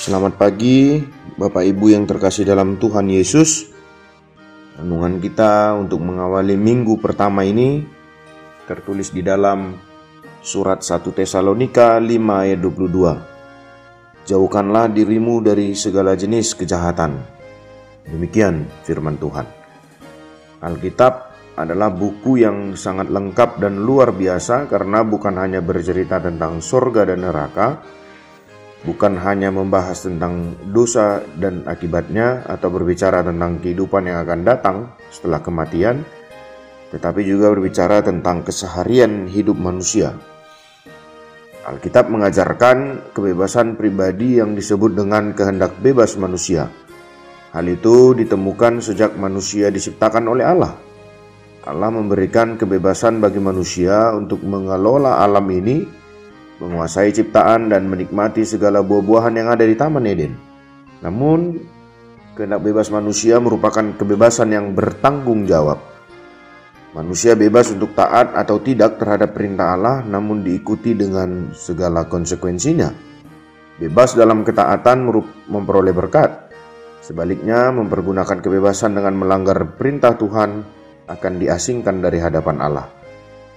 Selamat pagi, Bapak Ibu yang terkasih dalam Tuhan Yesus. Renungan kita untuk mengawali minggu pertama ini tertulis di dalam surat 1 Tesalonika 5 ayat 22. Jauhkanlah dirimu dari segala jenis kejahatan. Demikian firman Tuhan. Alkitab adalah buku yang sangat lengkap dan luar biasa karena bukan hanya bercerita tentang surga dan neraka, bukan hanya membahas tentang dosa dan akibatnya atau berbicara tentang kehidupan yang akan datang setelah kematian, tetapi juga berbicara tentang keseharian hidup manusia. Alkitab mengajarkan kebebasan pribadi yang disebut dengan kehendak bebas manusia. Hal itu ditemukan sejak manusia diciptakan oleh Allah. Allah memberikan kebebasan bagi manusia untuk mengelola alam ini menguasai ciptaan dan menikmati segala buah-buahan yang ada di Taman Eden. Namun, kehendak bebas manusia merupakan kebebasan yang bertanggung jawab. Manusia bebas untuk taat atau tidak terhadap perintah Allah, namun diikuti dengan segala konsekuensinya. Bebas dalam ketaatan memperoleh berkat. Sebaliknya, mempergunakan kebebasan dengan melanggar perintah Tuhan akan diasingkan dari hadapan Allah.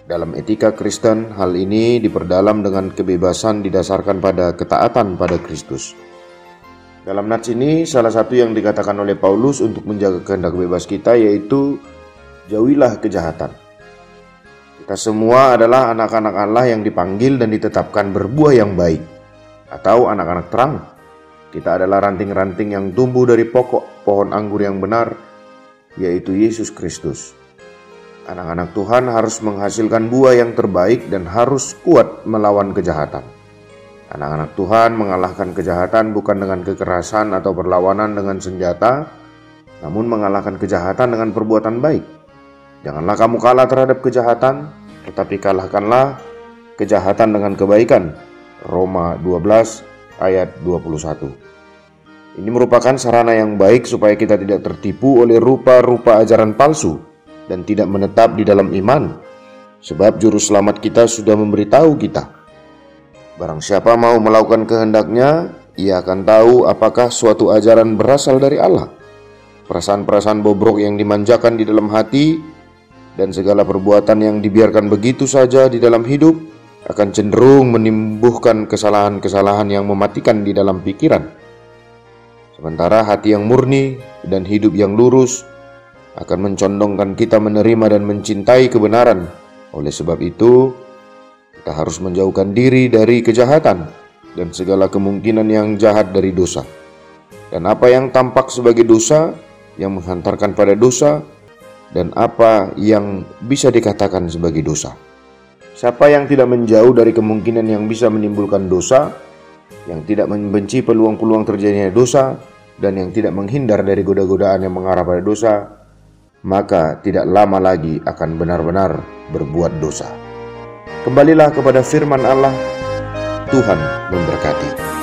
Dalam etika Kristen, hal ini diperdalam dengan kebebasan didasarkan pada ketaatan pada Kristus. Dalam nats ini, salah satu yang dikatakan oleh Paulus untuk menjaga kehendak bebas kita yaitu jauhilah kejahatan. Kita semua adalah anak-anak Allah yang dipanggil dan ditetapkan berbuah yang baik, atau anak-anak terang. Kita adalah ranting-ranting yang tumbuh dari pokok pohon anggur yang benar, yaitu Yesus Kristus. Anak-anak Tuhan harus menghasilkan buah yang terbaik dan harus kuat melawan kejahatan. Anak-anak Tuhan mengalahkan kejahatan bukan dengan kekerasan atau perlawanan dengan senjata, namun mengalahkan kejahatan dengan perbuatan baik. Janganlah kamu kalah terhadap kejahatan, tetapi kalahkanlah kejahatan dengan kebaikan. Roma 12 ayat 21. Ini merupakan sarana yang baik supaya kita tidak tertipu oleh rupa-rupa ajaran palsu dan tidak menetap di dalam iman, sebab juru selamat kita sudah memberitahu kita. Barang siapa mau melakukan kehendaknya, ia akan tahu apakah suatu ajaran berasal dari Allah. Perasaan-perasaan bobrok yang dimanjakan di dalam hati dan segala perbuatan yang dibiarkan begitu saja di dalam hidup akan cenderung menimbuhkan kesalahan-kesalahan yang mematikan di dalam pikiran. Sementara hati yang murni dan hidup yang lurus akan mencondongkan kita menerima dan mencintai kebenaran. Oleh sebab itu, kita harus menjauhkan diri dari kejahatan dan segala kemungkinan yang jahat dari dosa. Dan apa yang tampak sebagai dosa yang menghantarkan pada dosa dan apa yang bisa dikatakan sebagai dosa. Siapa yang tidak menjauh dari kemungkinan yang bisa menimbulkan dosa, yang tidak membenci peluang-peluang terjadinya dosa, dan yang tidak menghindar dari goda-godaan yang mengarah pada dosa, maka tidak lama lagi akan benar-benar berbuat dosa. Kembalilah kepada firman Allah, Tuhan memberkati.